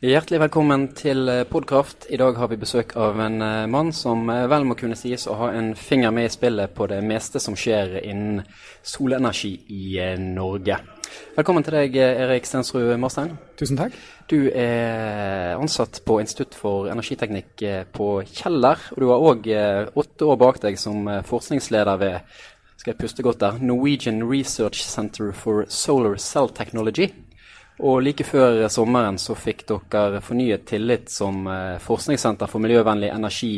Hjertelig velkommen til eh, Podkraft. I dag har vi besøk av en uh, mann som uh, vel må kunne sies å ha en finger med i spillet på det meste som skjer innen solenergi i Norge. Velkommen til deg, Erik Stensrud Marstein. Tusen takk. Du er ansatt på Institutt for energiteknikk på Kjeller. Og du har òg åtte år bak deg som forskningsleder ved skal jeg puste godt der, Norwegian Research Center for Solar Cell Technology. Og like før sommeren så fikk dere fornyet tillit som eh, forskningssenter for miljøvennlig energi,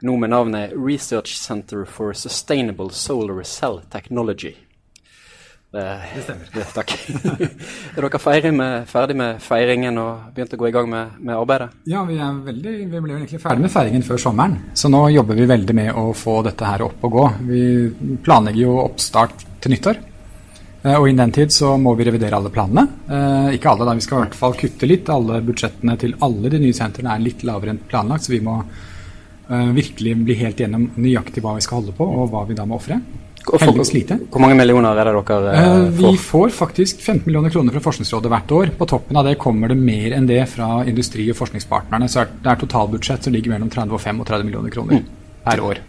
nå med navnet Research Center for Sustainable Solar Cell Technology. Det, det stemmer. Det, takk. er dere ferdig med, ferdig med, feiringen og begynt å gå i gang med, med arbeidet? Ja, vi, veldig, vi ble egentlig ferdig med feiringen før sommeren. Så nå jobber vi veldig med å få dette her opp og gå. Vi planlegger jo oppstart til nyttår. Eh, og innen den tid så må vi revidere alle planene. Eh, ikke alle, da. Vi skal i hvert fall kutte litt. Alle budsjettene til alle de nye sentrene er litt lavere enn planlagt, så vi må eh, virkelig bli helt gjennom nøyaktig hva vi skal holde på, og hva vi da må ofre. Heldigvis lite. Hvor mange millioner er det dere eh, får? Vi får faktisk 15 millioner kroner fra Forskningsrådet hvert år. På toppen av det kommer det mer enn det fra industri- og forskningspartnerne. Så det er totalbudsjett som ligger mellom 30 og 35 millioner kroner mm. per år.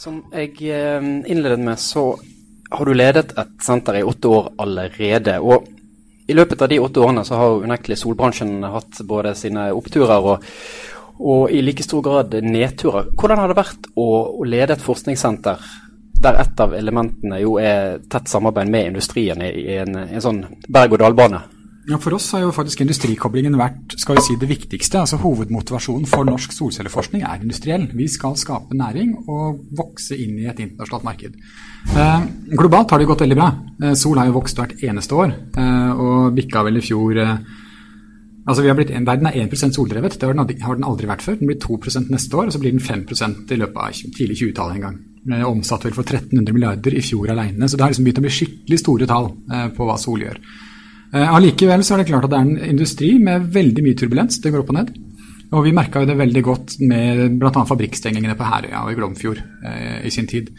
Som jeg innledet med, så har du ledet et senter i åtte år allerede. og i løpet av de åtte årene så har unektelig solbransjen hatt både sine oppturer og, og, i like stor grad nedturer. Hvordan har det vært å, å lede et forskningssenter der et av elementene jo er tett samarbeid med industrien i, en, en sånn berg-og-dal-bane? Ja, For oss har jo faktisk industrikoblingen vært skal vi si, det viktigste. altså Hovedmotivasjonen for norsk solcelleforskning er industriell. Vi skal skape næring og vokse inn i et internasjonalt marked. Eh, globalt har det gått veldig bra. Eh, sol har jo vokst hvert eneste år, eh, og bikka vel i fjor eh, altså vi har blitt, Verden er 1 soldrevet, det har den, aldri, har den, aldri, vært før. Den blir 2% neste år, og så blir den 5% i løpet av tidlig 20-tallet en gang. Eh, omsatt vel for 1300 milliarder i fjor alene. Så det har liksom begynt å bli skikkelig store tall eh, på hva sol gjør. Eh, allikevel så er det klart at det er en industri med veldig mye turbulens. Det går opp og ned. Og vi merka det veldig godt med bl.a. fabrikkstengingene på Herøya og i Glomfjord eh, i sin tid.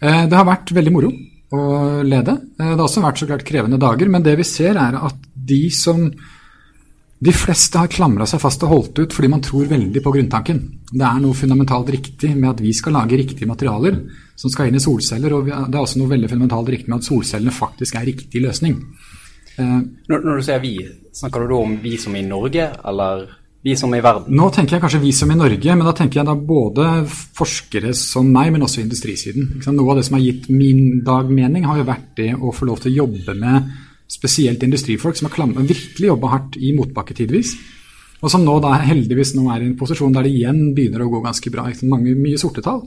Eh, det har vært veldig moro å lede. Det har også vært så klart krevende dager, men det vi ser er at de som de fleste har klamra seg fast og holdt ut fordi man tror veldig på grunntanken. Det er noe fundamentalt riktig med at vi skal lage riktige materialer som skal inn i solceller, og det er også noe veldig fundamentalt riktig med at solcellene faktisk er riktig løsning. Uh, når, når, du sier vi, snakker du da om vi som i Norge, eller vi som i verden? Nå tenker jeg kanskje vi som i Norge, men da tenker jeg da både forskere som meg, men også industrisiden. Noe av det som har gitt min dag mening, har jo vært det å få lov til å jobbe med spesielt industrifolk som har virkelig jobba hardt i motbakke tidvis. Og som nå da heldigvis nå er i en posisjon der det igjen begynner å gå ganske bra. Mange, mye sorte tall.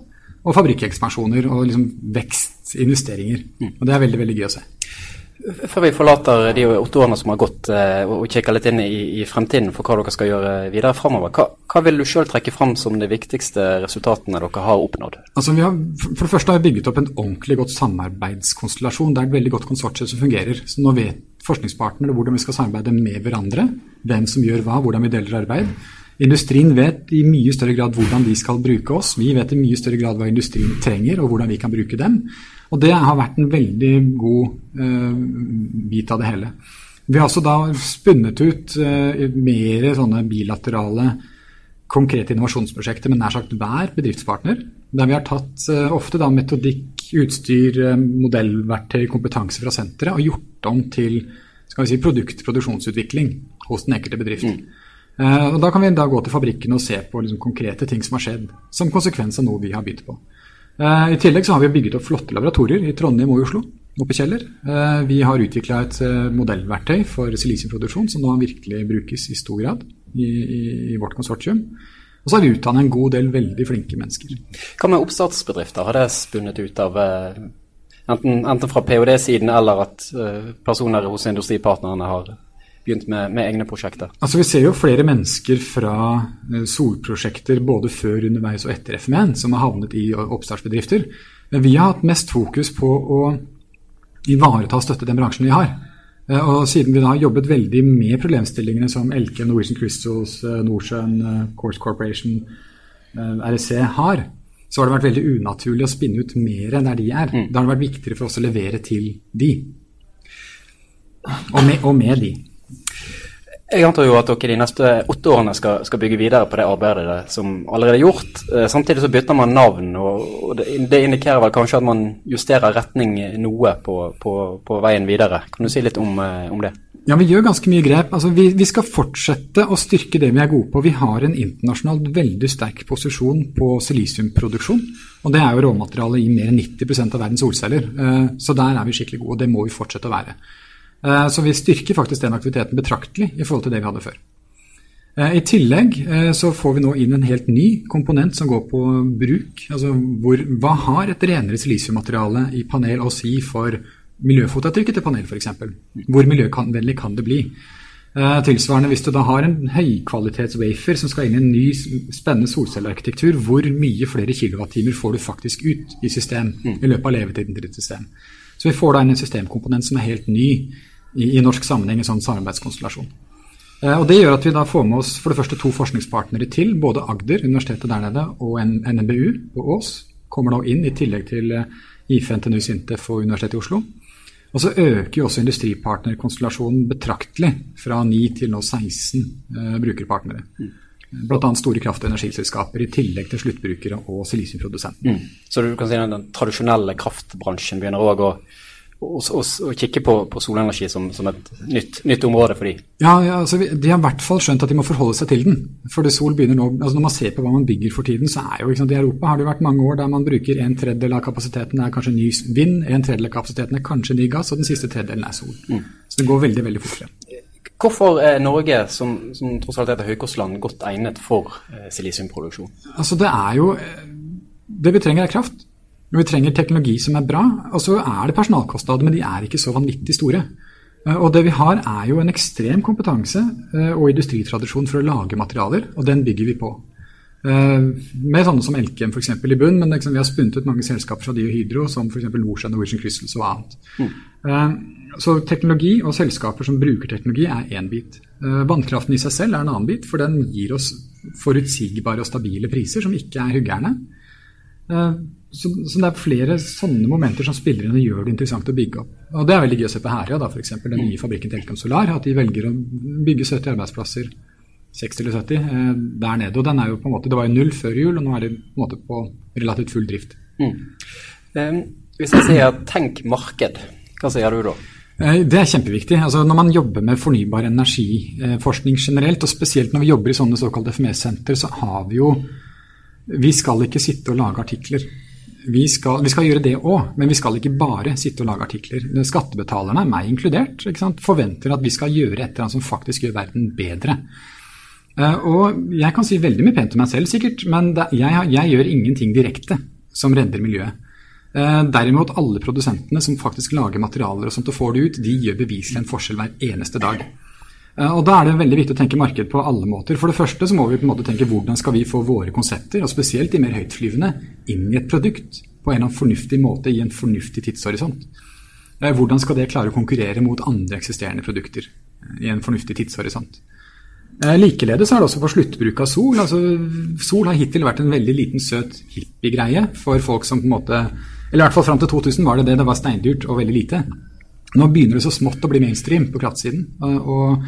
Og fabrikkekspansjoner og liksom vekstinvesteringer. Mm. Og det er veldig, veldig gøy å se. Før vi forlater de åtte årene som har gått, eh, og kikker litt inn i, fremtiden for hva dere skal gjøre videre framover, hva, hva, vil du sjøl trekke fram som de viktigste resultatene dere har oppnådd? Altså, har, for det første har vi bygget opp en ordentlig godt samarbeidskonstellasjon. Det er et veldig godt konsortium som fungerer. Så nå vet forskningspartnere hvordan vi skal samarbeide med hverandre, hvem som gjør hva, hvordan vi deler arbeid. Industrien vet i mye større grad hvordan de skal bruke oss. Vi vet i mye større grad hva industrien trenger, og hvordan vi kan bruke dem. Og det har vært en veldig god uh, bit av det hele. Vi har også da spunnet ut uh, mer sånne bilaterale, konkrete innovasjonsprosjekter med nær sagt hver bedriftspartner. Der vi har tatt uh, ofte da metodikk, utstyr, modellverktøy, kompetanse fra senteret og gjort om til skal vi si, produkt-produksjonsutvikling hos den enkelte bedrift. Mm. Uh, og Da kan vi da gå til fabrikken og se på liksom, konkrete ting som har skjedd, som konsekvens av noe vi har begynt på. Uh, I tillegg så har vi bygget opp flotte laboratorier i Trondheim og Oslo. oppe i Kjeller. Uh, vi har utvikla et modellverktøy for silisiumproduksjon som nå virkelig brukes i stor grad i, i, i vårt konsortium. Og så har vi utdannet en god del veldig flinke mennesker. Hva med oppstartsbedrifter? Har det spunnet ut av enten, enten fra ph.d.-siden eller at personer hos industripartnerne har begynt med, med, egne prosjekter? Altså Vi ser jo flere mennesker fra eh, solprosjekter både før, underveis og etter FM1 som har havnet i oppstartsbedrifter. Men vi har hatt mest fokus på å ivareta og støtte den bransjen vi har. Eh, og siden vi da har jobbet veldig med problemstillingene som Elke, Norwegian Crystals, eh, Norcern, Course Corporation, REC har, så har det vært veldig unaturlig å spinne ut mer enn der de er. Mm. Da har det vært viktigere for oss å levere til de. Og med, og med de. Jeg antar jo at dere de neste åtte årene skal, skal, bygge videre på det arbeidet som allerede er gjort. Eh, samtidig så bytter man navn, og, det, det, indikerer vel kanskje at man justerer retning noe på, på, på veien videre. Kan du si litt om, eh, om det? Ja, vi gjør ganske mye grep. Altså, vi, vi, skal fortsette å styrke det vi er gode på. Vi har en internasjonalt veldig sterk posisjon på silisiumproduksjon. Og det er jo råmaterialet i mer enn 90% av verdens solceller. Eh, så der er vi skikkelig gode, og det må vi fortsette å være. Eh, så vi styrker faktisk den aktiviteten betraktelig i forhold til det vi hadde før. Eh, I tillegg eh, så får vi nå inn en helt ny komponent som går på bruk. Altså hvor, hva har et renere silisiummateriale i panel å si for miljøfotavtrykket til panel f.eks.? Hvor miljøvennlig kan det bli? tilsvarende hvis du da har en høykvalitets-wafer som skal inn i en ny spennende solcellearkitektur, hvor mye flere kilowattimer får du faktisk ut i system i løpet av levetiden til ditt system? Så vi får da inn en systemkomponent som er helt ny i, i norsk sammenheng, i sånn samarbeidskonstellasjon. Eh, og Det gjør at vi da får med oss for det første to forskningspartnere til. Både Agder, universitetet der nede, og NMBU på Ås kommer nå inn, i tillegg til eh, IFE, NTNU, SINTEF og Universitetet i Oslo. Og så øker jo også industripartnerkonstellasjonen betraktelig, fra 9 til nå 16 eh, brukerpartnere. Bl.a. store kraft- og energiselskaper, i tillegg til sluttbrukere og silisiumprodusenter. Mm. Så du kan si at den tradisjonelle kraftbransjen begynner òg å, å, å, å, kikke på, på solenergi som, som et nytt, nytt, område for dem? Ja, ja altså, de har i hvert fall skjønt at de må forholde seg til den. For det sol begynner nå, altså Når man ser på hva man bygger for tiden, så er jo liksom, I Europa har det vært mange år der man bruker en tredjedel av kapasiteten er kanskje ny vind, en tredjedel av kapasiteten er kanskje ny gass, og den siste tredjedelen er sol. Mm. Så det går veldig, veldig fort frem. Hvorfor er Norge, som, som tross alt er et høykostland, godt egnet for eh, silisiumproduksjon? Altså det er jo Det vi trenger, er kraft. Vi trenger teknologi som er bra. Og så er det personalkostnader, men de er ikke så vanvittig store. Eh, og det vi har, er jo en ekstrem kompetanse eh, og industritradisjon for å lage materialer, og den bygger vi på. Eh, med sånne som Elkem f.eks. i bunn, men liksom, vi har spunnet ut mange selskaper fra de og Hydro, som f.eks. Norsen, Norwegian Crystals og annet. Mm. Så teknologi og selskaper som bruker teknologi, er én bit. Eh, vannkraften i seg selv er en annen bit, for den gir oss forutsigbare og stabile priser som ikke er huggerne. Eh, så, så, det er flere sånne momenter som spiller inn og gjør det interessant å bygge opp. Og Det er veldig gøy å se på Herøya, ja, f.eks. den nye fabrikken til Elkem Solar. At de velger å bygge 70 arbeidsplasser, 60 eller 70, eh, der nede. Og den er jo på en måte, Det var jo null før jul, og nå er det på en måte på relativt full drift. Mm. Um, hvis jeg sier tenk marked, hva sier du da? Eh, det er kjempeviktig. Altså, når man jobber med fornybar energiforskning generelt, og spesielt når vi jobber i sånne såkalte FME-senter, så har vi jo Vi skal ikke sitte og lage artikler. Vi skal, vi skal gjøre det òg, men vi skal ikke bare sitte og lage artikler. Skattebetalerne, meg inkludert, forventer at vi skal gjøre et eller annet som faktisk gjør verden bedre. Eh, og jeg kan si veldig mye pent om meg selv, sikkert, men jeg, jeg gjør ingenting direkte som redder miljøet. Eh, derimot alle produsentene som faktisk lager materialer og sånt og får det ut, de gjør beviselig en forskjell hver eneste dag. Eh, og Da er det veldig viktig å tenke marked på alle måter. For det første så må vi på en måte tenke hvordan skal vi få våre konsepter, og spesielt de mer høytflyvende, inn i et produkt på en eller annen fornuftig måte i en fornuftig tidshorisont. Hvordan skal det klare å konkurrere mot andre eksisterende produkter i en fornuftig tidshorisont. Likeledes er det også for sluttbruk av sol. Altså, sol har hittil vært en veldig liten, søt hippiegreie for folk som på en måte eller i hvert fall fram til 2000 var det det. Det var steindyrt og veldig lite. Nå begynner det så smått å bli mainstream på kraftsiden. Og,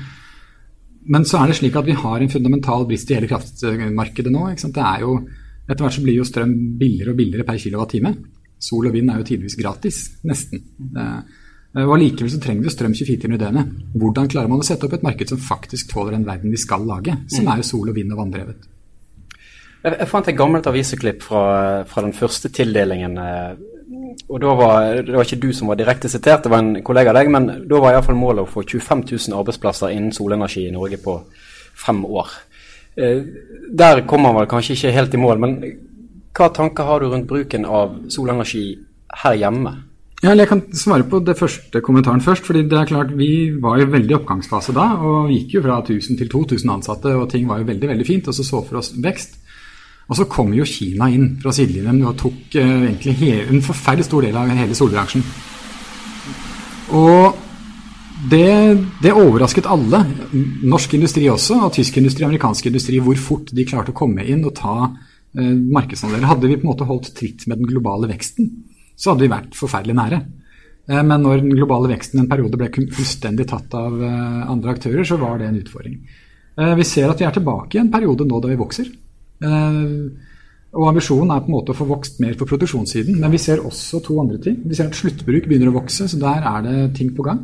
men så er det slik at vi har en fundamental brist i hele kraftmarkedet nå. Det er jo, etter hvert så blir jo strøm billigere og billigere per kilowattime. Sol og vind er jo tidvis gratis, nesten. Og Allikevel så trenger vi strøm 24 timer i døgnet. Hvordan klarer man å sette opp et marked som faktisk tåler den verden vi skal lage, som mm. er jo sol og vind og vanndrevet? Jeg, jeg fant et gammelt aviseklipp fra, fra, den første tildelingen. Eh, og da var, Det var ikke du som var direkte sitert, det var en kollega av deg. Men da var iallfall målet å få 25 000 arbeidsplasser innen solenergi i Norge på fem år. Eh, der kommer man vel kanskje ikke helt i mål, men hva tanker har du rundt bruken av solenergi her hjemme? Ja, jeg kan svare på det første kommentaren først. fordi det er klart Vi var jo veldig oppgangsfase da, og gikk jo fra 1000 til 2000 ansatte. og Ting var jo veldig veldig fint, og så så for oss vekst. Og så kom jo Kina inn fra sidelinjen og tok uh, egentlig hele, en forferdelig stor del av hele solbransjen. Og det, det, overrasket alle, norsk industri også, og tysk industri og amerikansk industri, hvor fort de klarte å komme inn og ta uh, markedsandeler. Hadde vi på en måte holdt tritt med den globale veksten, så hadde vi vært forferdelig nære. Eh, men når den globale veksten en periode ble fullstendig tatt av eh, andre aktører, så var det en utfordring. Eh, vi ser at vi er tilbake i en periode nå da vi vokser. Og ambisjonen er på en måte å få vokst mer på produksjonssiden. Men vi ser også to andre ting. Vi ser at sluttbruk begynner å vokse, så der er det ting på gang.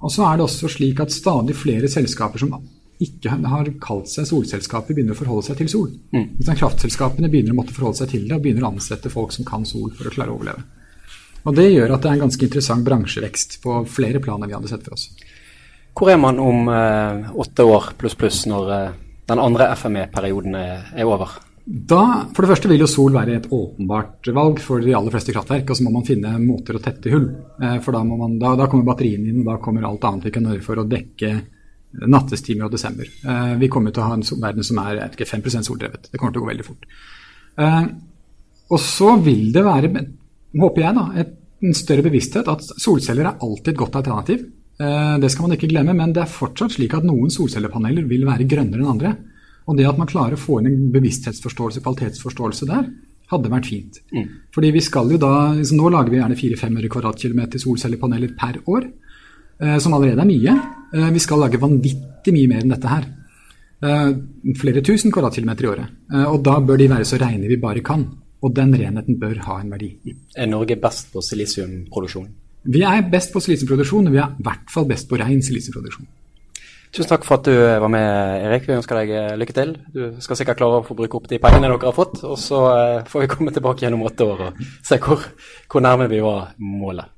Og så er det også slik at stadig flere selskaper som ikke har kalt seg solselskaper, begynner å forholde seg til sol. Mm. Kraftselskapene begynner å måtte forholde seg til det, og begynner å ansette folk som kan sol for å klare å overleve. Og Det gjør at det er en ganske interessant bransjevekst på flere plan enn vi hadde sett for oss. Hvor er man om eh, åtte år pluss pluss når eh, den andre FME-perioden er, er, over? Da, For det første vil jo sol være et åpenbart valg for de aller fleste kraftverk. Og så må man finne måter å tette hull. Eh, for da, man, da, da kommer batteriene inn, og da kommer alt annet vi kan gjøre for å dekke nattestimer og desember. Eh, vi kommer til å ha en verden som er ikke, 5% soldrevet. Det kommer til å gå veldig fort. Eh, og så vil det være, håper jeg, da, et, en større bevissthet at solceller er alltid et godt alternativ. Eh, det skal man ikke glemme, men det er fortsatt slik at noen solcellepaneler vil være grønnere enn andre. Og det at man klarer å få inn en bevissthetsforståelse, kvalitetsforståelse der, hadde vært fint. Mm. Fordi vi skal jo da, liksom, Nå lager vi gjerne 400-500 kvadratkilometer solcellepaneler per år. Eh, som allerede er mye. Eh, vi skal lage vanvittig mye mer enn dette her. Eh, flere tusen kvadratkilometer i året. Og da bør de være så reine vi bare kan. Og den renheten bør ha en verdi. Er Norge best på silisiumproduksjon? Vi er best på silisiumproduksjon, og vi er i hvert fall best på rein silisiumproduksjon. Tusen takk for at du var med, Erik. Vi ønsker deg lykke til. Du skal sikkert klare å få bruke opp de pengene dere har fått. Og så får vi komme tilbake igjen om åtte år og se hvor, hvor nærme vi var målet.